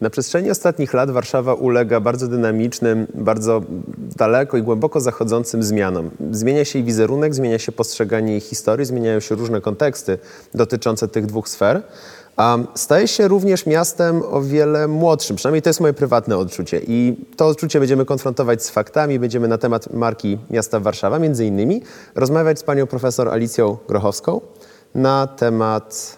Na przestrzeni ostatnich lat Warszawa ulega bardzo dynamicznym, bardzo daleko i głęboko zachodzącym zmianom. Zmienia się jej wizerunek, zmienia się postrzeganie jej historii, zmieniają się różne konteksty dotyczące tych dwóch sfer. A staje się również miastem o wiele młodszym, przynajmniej to jest moje prywatne odczucie. I to odczucie będziemy konfrontować z faktami, będziemy na temat marki miasta Warszawa, między innymi, rozmawiać z panią profesor Alicją Grochowską na temat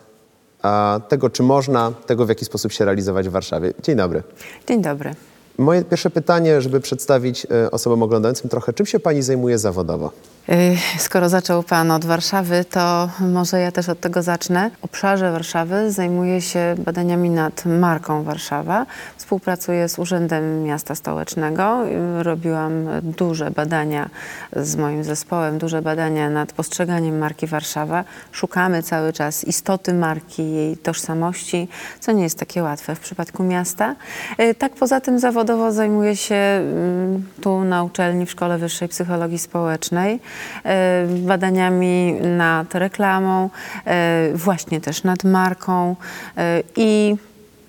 tego, czy można, tego w jaki sposób się realizować w Warszawie. Dzień dobry. Dzień dobry. Moje pierwsze pytanie, żeby przedstawić e, osobom oglądającym trochę, czym się pani zajmuje zawodowo? Y, Skoro zaczął Pan od Warszawy, to może ja też od tego zacznę. W obszarze Warszawy zajmuję się badaniami nad marką Warszawa. Współpracuję z Urzędem Miasta Stołecznego. Y, Robiłam duże badania z moim zespołem, duże badania nad postrzeganiem marki Warszawa. Szukamy cały czas istoty marki, jej tożsamości, co nie jest takie łatwe w przypadku miasta. Y, Tak poza tym zawodowo zajmuję się mm, tu na uczelni w Szkole Wyższej Psychologii Społecznej badaniami nad reklamą, e, właśnie też nad marką e, i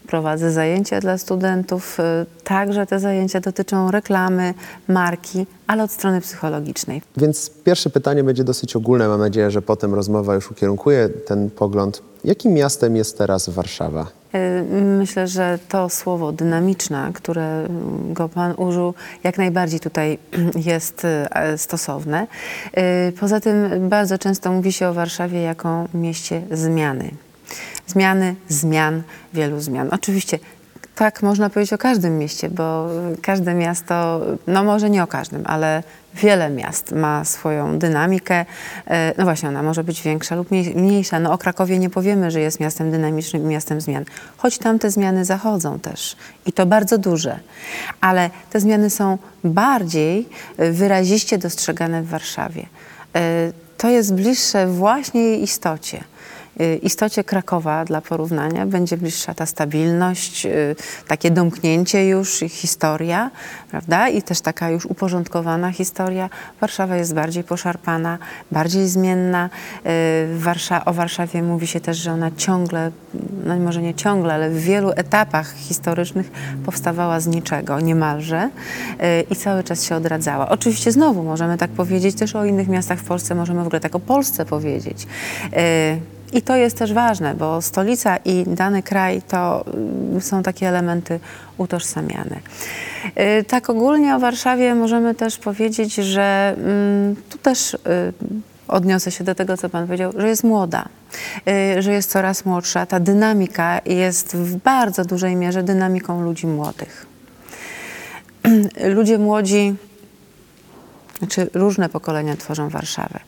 prowadzę zajęcia dla studentów. e, Także te zajęcia dotyczą reklamy, marki, ale od strony psychologicznej. Więc pierwsze pytanie będzie dosyć ogólne. Mam nadzieję, że potem rozmowa już ukierunkuje ten pogląd. Jakim miastem jest teraz Warszawa? E, Myślę, że to słowo dynamiczna, które go Pan użył, jak najbardziej tutaj jest e, stosowne. Poza tym bardzo często mówi się o Warszawie jako mieście zmiany. Zmiany, zmian, wielu zmian. Oczywiście tak można powiedzieć o każdym mieście, bo każde miasto, no może nie o każdym, ale wiele miast ma swoją dynamikę. E, No właśnie, ona może być większa lub mniej- mniejsza. No o Krakowie nie powiemy, że jest miastem dynamicznym i miastem zmian, choć tam te zmiany zachodzą też i to bardzo duże. Ale te zmiany są bardziej e, wyraziście dostrzegane w Warszawie. E, To jest bliższe właśnie jej istocie. Y, istocie Krakowa dla porównania będzie bliższa ta stabilność, y, takie domknięcie już, historia, prawda? I też taka już uporządkowana historia. Warszawa jest bardziej poszarpana, bardziej zmienna. Y, Warsza o Warszawie mówi się też, że ona ciągle, no może nie ciągle, ale w wielu etapach historycznych powstawała z niczego niemalże i cały czas się odradzała. Oczywiście znowu możemy tak powiedzieć też o innych miastach w Polsce, możemy w ogóle tak o Polsce powiedzieć. I to jest też ważne, bo stolica i dany kraj to mm, są takie elementy utożsamiane. Y, Tak ogólnie o Warszawie możemy też powiedzieć, że mm, tu też y, odniosę się do tego, co Pan powiedział, że jest młoda, y, że jest coraz młodsza. Ta dynamika jest w bardzo dużej mierze dynamiką ludzi młodych. Ludzie młodzi, znaczy różne pokolenia tworzą Warszawę,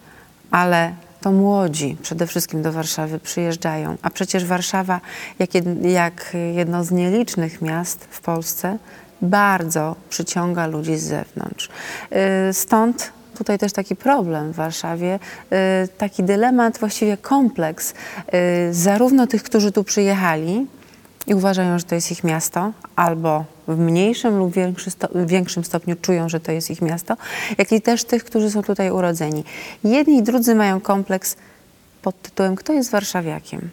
ale to młodzi przede wszystkim do Warszawy przyjeżdżają, a przecież Warszawa, jak, jed, jak jedno z nielicznych miast w Polsce, bardzo przyciąga ludzi z zewnątrz. Y, Stąd tutaj też taki problem w Warszawie, y, taki dylemat, właściwie kompleks y, zarówno tych, którzy tu przyjechali, i uważają, że to jest ich miasto, albo w mniejszym lub większy sto, większym stopniu czują, że to jest ich miasto, jak i też tych, którzy są tutaj urodzeni. Jedni i drudzy mają kompleks pod tytułem Kto jest warszawiakiem?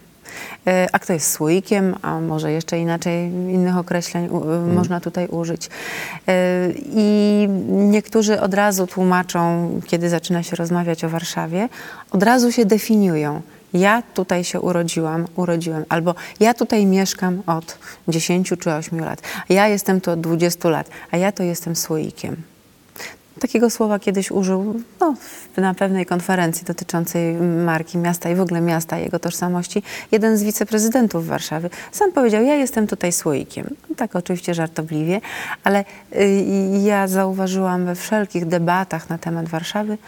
E, A kto jest słoikiem, a może jeszcze inaczej innych określeń u, można tutaj użyć. E, I niektórzy od razu tłumaczą, kiedy zaczyna się rozmawiać o Warszawie, od razu się definiują. Ja tutaj się urodziłam, urodziłem, albo ja tutaj mieszkam od 10 czy 8 lat, ja jestem tu od 20 lat, a ja to jestem słoikiem. Takiego słowa kiedyś użył no, na pewnej konferencji dotyczącej marki miasta i w ogóle miasta jego tożsamości jeden z wiceprezydentów Warszawy. Sam powiedział, ja jestem tutaj słoikiem. Tak oczywiście żartobliwie, ale y, ja zauważyłam we wszelkich debatach na temat Warszawy,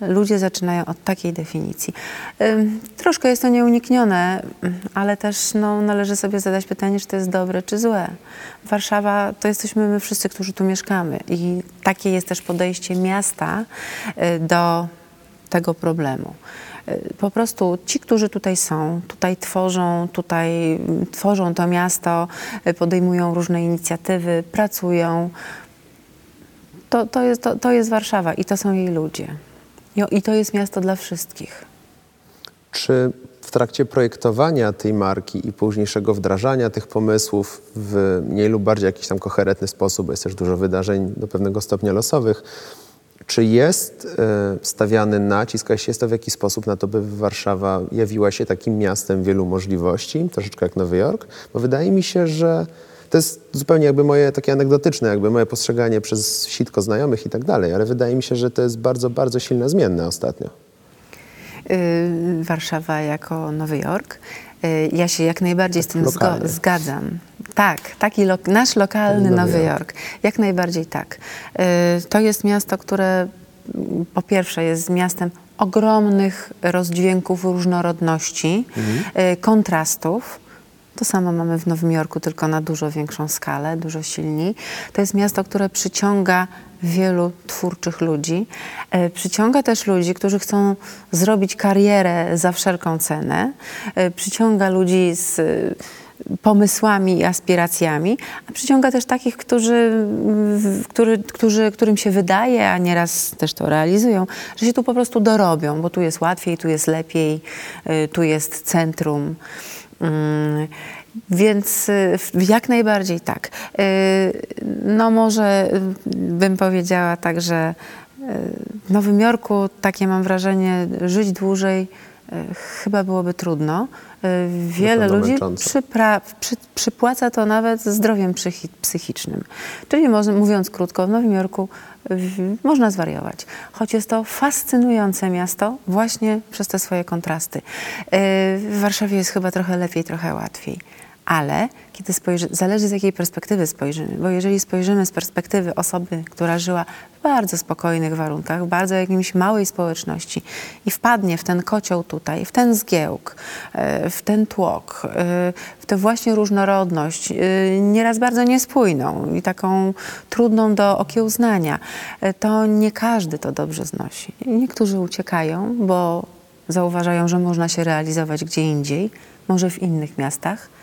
ludzie zaczynają od takiej definicji. Troszkę jest to nieuniknione, ale też no, należy sobie zadać pytanie, czy to jest dobre, czy złe. Warszawa to jesteśmy my wszyscy, którzy tu mieszkamy i takie jest też podejście miasta y, do tego problemu. Y, Po prostu ci, którzy tutaj są, tutaj tworzą, tutaj mm, tworzą to miasto, y, podejmują różne inicjatywy, pracują. To, to, jest, to, to jest Warszawa i to są jej ludzie. I, I to jest miasto dla wszystkich. Czy w trakcie projektowania tej marki i późniejszego wdrażania tych pomysłów w mniej lub bardziej jakiś tam koherentny sposób, bo jest też dużo wydarzeń do pewnego stopnia losowych, czy jest e, stawiany nacisk, a jeśli jest to w jakiś sposób na to, by Warszawa jawiła się takim miastem wielu możliwości, troszeczkę jak Nowy Jork? Bo wydaje mi się, że to jest zupełnie jakby moje takie anegdotyczne, jakby moje postrzeganie przez sitko znajomych i tak dalej, ale wydaje mi się, że to jest bardzo, bardzo silne zmienne ostatnio. Y, Warszawa jako Nowy Jork. Y, Ja się jak najbardziej z tym zgadzam. Tak, taki lo- nasz lokalny Nowy Nowy Jork. Jork. Jak najbardziej tak. Y, To jest miasto, które po pierwsze jest miastem ogromnych rozdźwięków różnorodności, y, kontrastów. To samo mamy w Nowym Jorku, tylko na dużo większą skalę, dużo silniej. To jest miasto, które przyciąga wielu twórczych ludzi. E, przyciąga też ludzi, którzy chcą zrobić karierę za wszelką cenę. E, przyciąga ludzi z e, pomysłami i aspiracjami, a przyciąga też takich, którzy, który, którzy, którym się wydaje, a nieraz też to realizują, że się tu po prostu dorobią, bo tu jest łatwiej, tu jest lepiej, e, tu jest centrum. Mm, Więc y, jak najbardziej tak. Y, No może bym powiedziała tak, że y, w Nowym Jorku takie mam wrażenie, żyć dłużej chyba byłoby trudno. Wiele ludzi przypra- przy, przypłaca to nawet zdrowiem psychi- psychicznym. Czyli mówiąc krótko, w Nowym Jorku można zwariować. Choć jest to fascynujące miasto właśnie przez te swoje kontrasty. Yy, W Warszawie jest chyba trochę lepiej, trochę łatwiej. Ale kiedy spojrzy, zależy z jakiej perspektywy spojrzymy, bo jeżeli spojrzymy z perspektywy osoby, która żyła w bardzo spokojnych warunkach, w bardzo jakimś małej społeczności i wpadnie w ten kocioł tutaj, w ten zgiełk, e, w ten tłok, e, w tę właśnie różnorodność, e, nieraz bardzo niespójną i taką trudną do okiełznania, to nie każdy to dobrze znosi. Niektórzy uciekają, bo zauważają, że można się realizować gdzie indziej, może w innych miastach,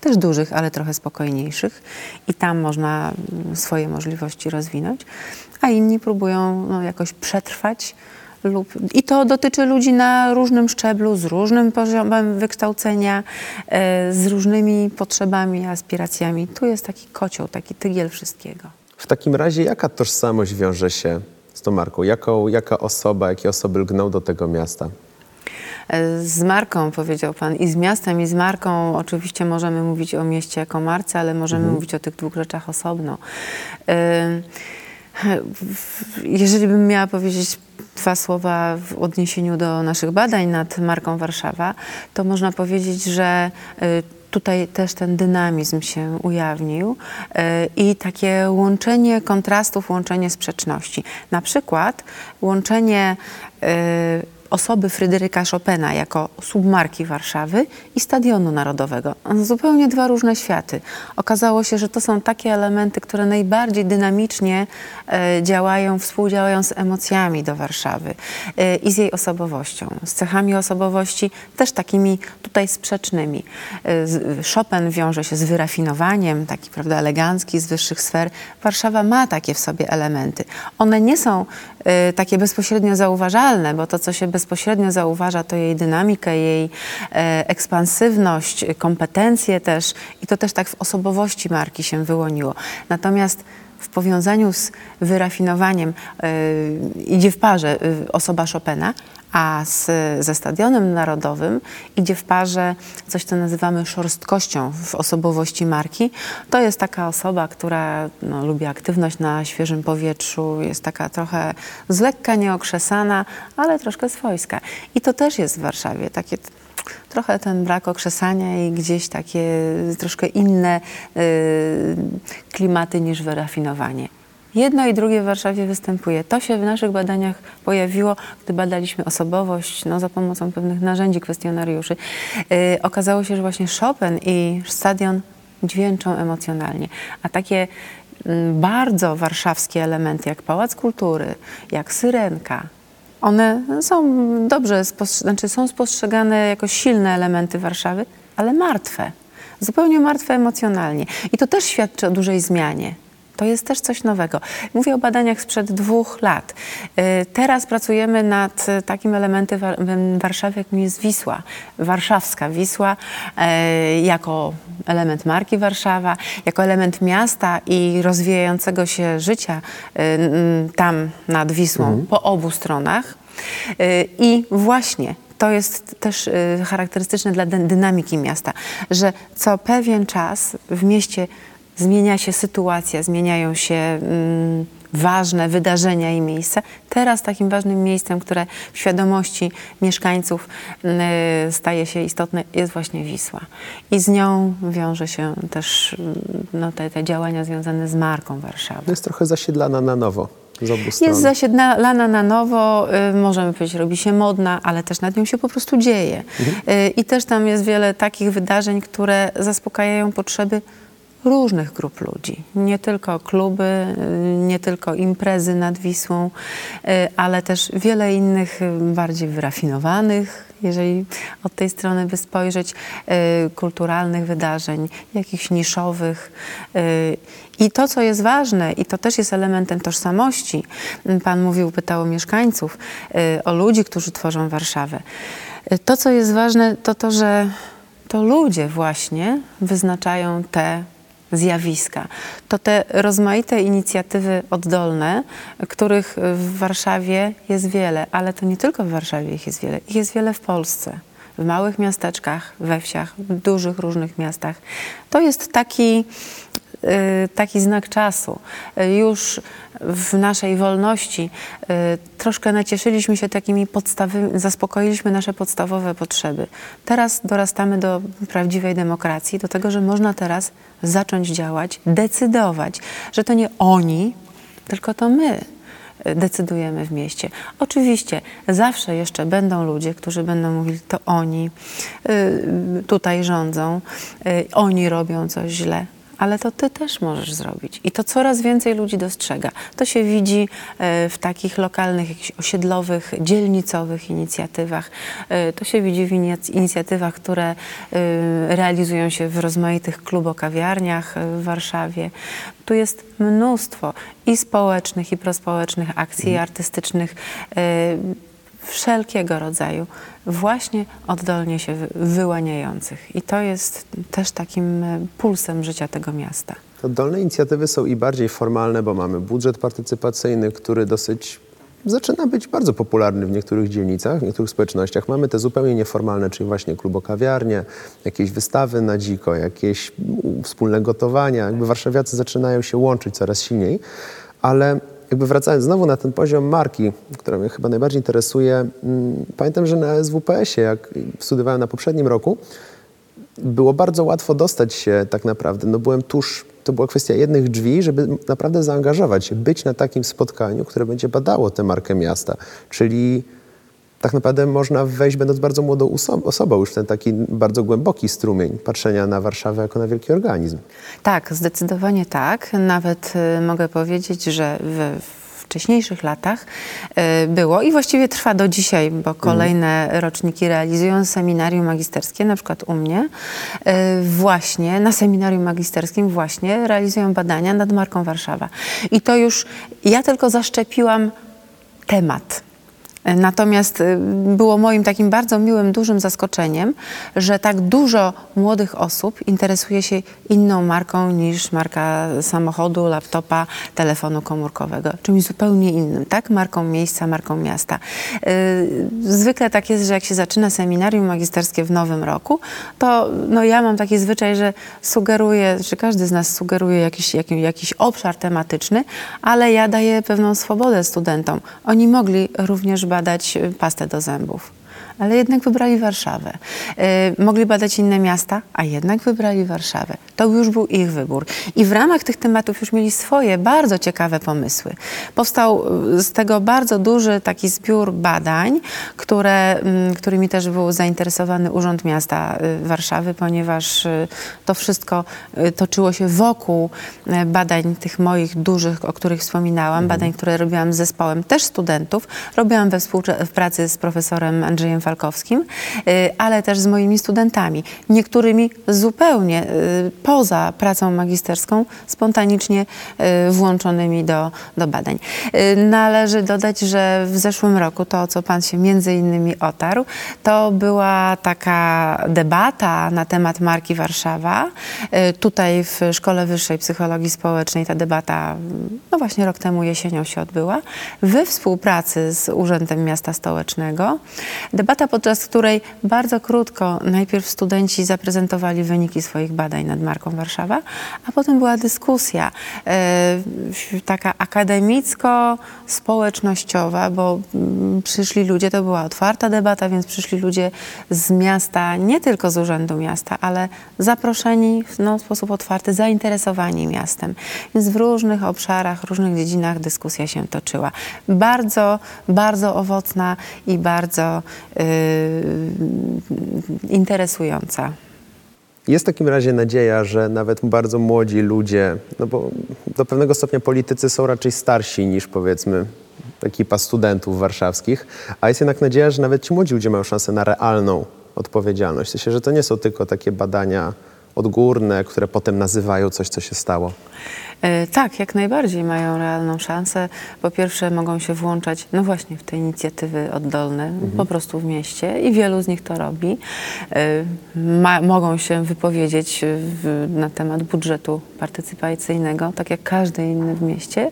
też dużych, ale trochę spokojniejszych i tam można mm, swoje możliwości rozwinąć, a inni próbują no, jakoś przetrwać lub i to dotyczy ludzi na różnym szczeblu, z różnym poziomem wykształcenia, e, z różnymi potrzebami, aspiracjami. Tu jest taki kocioł, taki tygiel wszystkiego. W takim razie jaka tożsamość wiąże się z tą marką? Jaką, jaka osoba, jakie osoby lgną do tego miasta? Z marką, powiedział Pan, i z miastem, i z marką. Oczywiście możemy mówić o mieście jako marce, ale możemy mówić o tych dwóch rzeczach osobno. Jeżeli bym miała powiedzieć dwa słowa w odniesieniu do naszych badań nad marką Warszawa, to można powiedzieć, że y, tutaj też ten dynamizm się ujawnił y, i takie łączenie kontrastów, łączenie sprzeczności. Na przykład łączenie y, osoby Fryderyka Chopina jako submarki Warszawy i Stadionu Narodowego. Zupełnie dwa różne światy. Okazało się, że to są takie elementy, które najbardziej dynamicznie e, działają, współdziałają z emocjami do Warszawy e, i z jej osobowością, z cechami osobowości też takimi tutaj sprzecznymi. E, Chopin wiąże się z wyrafinowaniem, taki prawda, elegancki, z wyższych sfer. Warszawa ma takie w sobie elementy. One nie są takie bezpośrednio zauważalne, bo to, co się bezpośrednio zauważa, to jej dynamikę, jej e, ekspansywność, kompetencje też i to też tak w osobowości marki się wyłoniło. Natomiast w powiązaniu z wyrafinowaniem e, idzie w parze e, osoba Chopina, a z, ze Stadionem Narodowym idzie w parze coś, co nazywamy szorstkością w osobowości marki. To jest taka osoba, która no, lubi aktywność na świeżym powietrzu, jest taka trochę z lekka nieokrzesana, ale troszkę swojska. I to też jest w Warszawie, takie trochę ten brak okrzesania i gdzieś takie troszkę inne y, klimaty niż wyrafinowanie. Jedno i drugie w Warszawie występuje. To się w naszych badaniach pojawiło, gdy badaliśmy osobowość no, za pomocą pewnych narzędzi, kwestionariuszy. Yy, okazało się, że właśnie Chopin i stadion dźwięczą emocjonalnie. A takie mm, bardzo warszawskie elementy, jak Pałac Kultury, jak Syrenka, one są dobrze, spos- znaczy są spostrzegane jako silne elementy Warszawy, ale martwe. Zupełnie martwe emocjonalnie. I to też świadczy o dużej zmianie. To jest też coś nowego. Mówię o badaniach sprzed dwóch lat. Y, Teraz pracujemy nad y, takim elementem Wa- w Warszawie, jakim jest Wisła. Warszawska Wisła e, jako element marki Warszawa, jako element miasta i rozwijającego się życia y, tam nad Wisłą po obu stronach. Y, I właśnie to jest też y, charakterystyczne dla dy- dynamiki miasta, że co pewien czas w mieście zmienia się sytuacja, zmieniają się mm, ważne wydarzenia i miejsca. Teraz takim ważnym miejscem, które w świadomości mieszkańców y, staje się istotne, jest właśnie Wisła. I z nią wiąże się też y, no, te, te działania związane z marką Warszawy. Jest trochę zasiedlana na nowo z obu stron. Jest zasiedlana na nowo, y, możemy powiedzieć, robi się modna, ale też nad nią się po prostu dzieje. Y, I też tam jest wiele takich wydarzeń, które zaspokajają potrzeby różnych grup ludzi. Nie tylko kluby, nie tylko imprezy nad Wisłą, y, ale też wiele innych y, bardziej wyrafinowanych, jeżeli od tej strony by spojrzeć, y, kulturalnych wydarzeń, jakichś niszowych. I to, co jest ważne, i to też jest elementem tożsamości, Pan mówił, pytał o mieszkańców, o ludzi, którzy tworzą Warszawę. To, co jest ważne, to to, że to ludzie właśnie wyznaczają te zjawiska. To te rozmaite inicjatywy oddolne, których w Warszawie jest wiele, ale to nie tylko w Warszawie ich jest wiele, ich jest wiele w Polsce. W małych miasteczkach, we wsiach, w dużych różnych miastach. To jest taki, taki znak czasu. Y, Już w naszej wolności y, troszkę nacieszyliśmy się takimi podstawowymi, zaspokoiliśmy nasze podstawowe potrzeby. Teraz dorastamy do prawdziwej demokracji, do tego, że można teraz zacząć działać, decydować, że to nie oni, tylko to my y, decydujemy w mieście. Oczywiście zawsze jeszcze będą ludzie, którzy będą mówili, to oni y, tutaj rządzą, y, oni robią coś źle. Ale to ty też możesz zrobić. I to coraz więcej ludzi dostrzega. To się widzi e, w takich lokalnych, jakichś osiedlowych, dzielnicowych inicjatywach. E, To się widzi w inic- inicjatywach, które e, realizują się w rozmaitych klubokawiarniach w Warszawie. Tu jest mnóstwo i społecznych, i prospołecznych akcji artystycznych e, wszelkiego rodzaju, właśnie oddolnie się wy- wyłaniających. I to jest też takim e, pulsem życia tego miasta. Oddolne inicjatywy są i bardziej formalne, bo mamy budżet partycypacyjny, który dosyć zaczyna być bardzo popularny w niektórych dzielnicach, w niektórych społecznościach. Mamy te zupełnie nieformalne, czyli właśnie klubokawiarnie, jakieś wystawy na dziko, jakieś wspólne gotowania. Jakby warszawiacy zaczynają się łączyć coraz silniej, ale jakby wracając znowu na ten poziom marki, która mnie chyba najbardziej interesuje, mm, pamiętam, że na SWPS-ie, jak studiowałem na poprzednim roku, było bardzo łatwo dostać się tak naprawdę. No byłem tuż, to była kwestia jednych drzwi, żeby naprawdę zaangażować się, być na takim spotkaniu, które będzie badało tę markę miasta. Czyli tak naprawdę można wejść, będąc bardzo młodą oso- osobą, już w ten taki bardzo głęboki strumień patrzenia na Warszawę jako na wielki organizm. Tak, zdecydowanie tak. Nawet y, mogę powiedzieć, że w wcześniejszych latach y, było i właściwie trwa do dzisiaj, bo kolejne roczniki realizują seminarium magisterskie, na przykład u mnie, y, właśnie na seminarium magisterskim właśnie realizują badania nad marką Warszawa. I to już ja tylko zaszczepiłam temat. Natomiast y, było moim takim bardzo miłym, dużym zaskoczeniem, że tak dużo młodych osób interesuje się inną marką niż marka samochodu, laptopa, telefonu komórkowego. Czymś zupełnie innym, tak? Marką miejsca, marką miasta. Y, Zwykle tak jest, że jak się zaczyna seminarium magisterskie w nowym roku, to no, ja mam taki zwyczaj, że sugeruję, że każdy z nas sugeruje jakiś, jakiś, jakiś obszar tematyczny, ale ja daję pewną swobodę studentom. Oni mogli również badać y, pastę do zębów. Ale jednak wybrali Warszawę. Y, mogli badać inne miasta, a jednak wybrali Warszawę. To już był ich wybór. I w ramach tych tematów już mieli swoje bardzo ciekawe pomysły. Powstał y, z tego bardzo duży taki zbiór badań, które, mm, którymi też był zainteresowany Urząd Miasta y, Warszawy, ponieważ to wszystko toczyło się wokół badań tych moich dużych, o których wspominałam, badań, które robiłam z zespołem też studentów. Robiłam we współpracy z profesorem Andrzejem Andrzejem Falkowskim, y, ale też z moimi studentami, niektórymi zupełnie y, poza pracą magisterską, spontanicznie y, włączonymi do, do badań. Należy dodać, że w zeszłym roku to, co Pan się między innymi otarł, to była taka debata na temat marki Warszawa. Tutaj w Szkole Wyższej Psychologii Społecznej ta debata, no właśnie rok temu jesienią się odbyła, we współpracy z Urzędem Miasta Stołecznego. Debata, podczas której bardzo krótko najpierw studenci zaprezentowali wyniki swoich badań nad marką Warszawa, a potem była dyskusja e, taka akademicko-społecznościowa, bo mm, przyszli ludzie, to była otwarta debata, więc przyszli ludzie z miasta, nie tylko z Urzędu Miasta, ale zaproszeni no, w sposób otwarty, zainteresowani miastem. Więc w różnych obszarach, różnych dziedzinach dyskusja się toczyła. Bardzo, bardzo owocna i bardzo interesująca. Jest w takim razie nadzieja, że nawet bardzo młodzi ludzie, no bo do pewnego stopnia politycy są raczej starsi niż powiedzmy ekipa studentów warszawskich, a jest jednak nadzieja, że nawet ci młodzi ludzie mają szansę na realną odpowiedzialność. W sensie, że to nie są tylko takie badania odgórne, które potem nazywają coś, co się stało. E, Tak, jak najbardziej mają realną szansę. Po pierwsze mogą się włączać, no właśnie, w te inicjatywy oddolne, po prostu w mieście i wielu z nich to robi. E, Ma, mogą się wypowiedzieć w, na temat budżetu partycypacyjnego, tak jak każdy inny w mieście.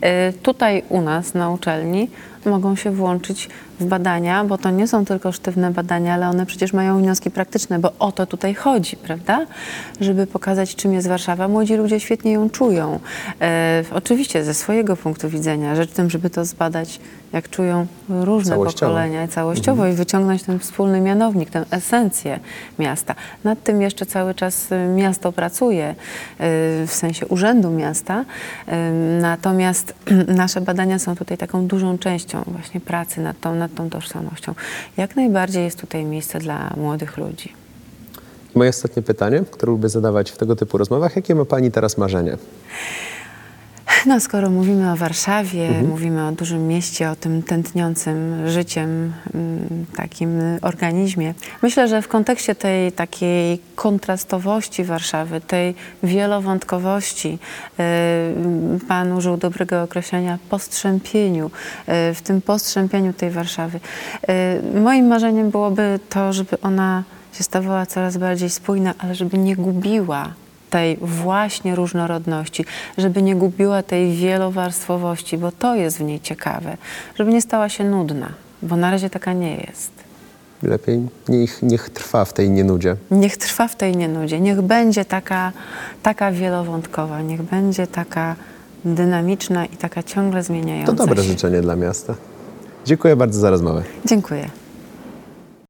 E, Tutaj u nas na uczelni mogą się włączyć w badania, bo to nie są tylko sztywne badania, ale one przecież mają wnioski praktyczne, bo o to tutaj chodzi, prawda? Żeby pokazać, czym jest Warszawa. Młodzi ludzie świetnie ją czują. E, oczywiście ze swojego punktu widzenia. Rzecz w tym, żeby to zbadać, jak czują różne Całościowo. pokolenia całościowo i wyciągnąć ten wspólny mianownik, tę esencję miasta. Nad tym jeszcze cały czas y, miasto pracuje, y, w sensie urzędu miasta. Y, Natomiast nasze badania są tutaj taką dużą częścią właśnie pracy nad tą, nad tą tożsamością. Jak najbardziej jest tutaj miejsce dla młodych ludzi. Moje ostatnie pytanie, które lubię zadawać w tego typu rozmowach. Jakie ma Pani teraz marzenie? No, skoro mówimy o Warszawie, mówimy o dużym mieście, o tym tętniącym życiem mm, takim organizmie, myślę, że w kontekście tej takiej kontrastowości Warszawy, tej wielowątkowości, y, Pan użył dobrego określenia postrzępieniu, y, w tym postrzępieniu tej Warszawy. y, Moim marzeniem byłoby to, żeby ona się stawała coraz bardziej spójna, ale żeby nie gubiła tej właśnie różnorodności, żeby nie gubiła tej wielowarstwowości, bo to jest w niej ciekawe, żeby nie stała się nudna, bo na razie taka nie jest. Lepiej niech, niech trwa w tej nienudzie. Niech trwa w tej nienudzie, niech będzie taka, taka wielowątkowa, niech będzie taka dynamiczna i taka ciągle zmieniająca To dobre się. życzenie dla miasta. Dziękuję bardzo za rozmowę. Dziękuję.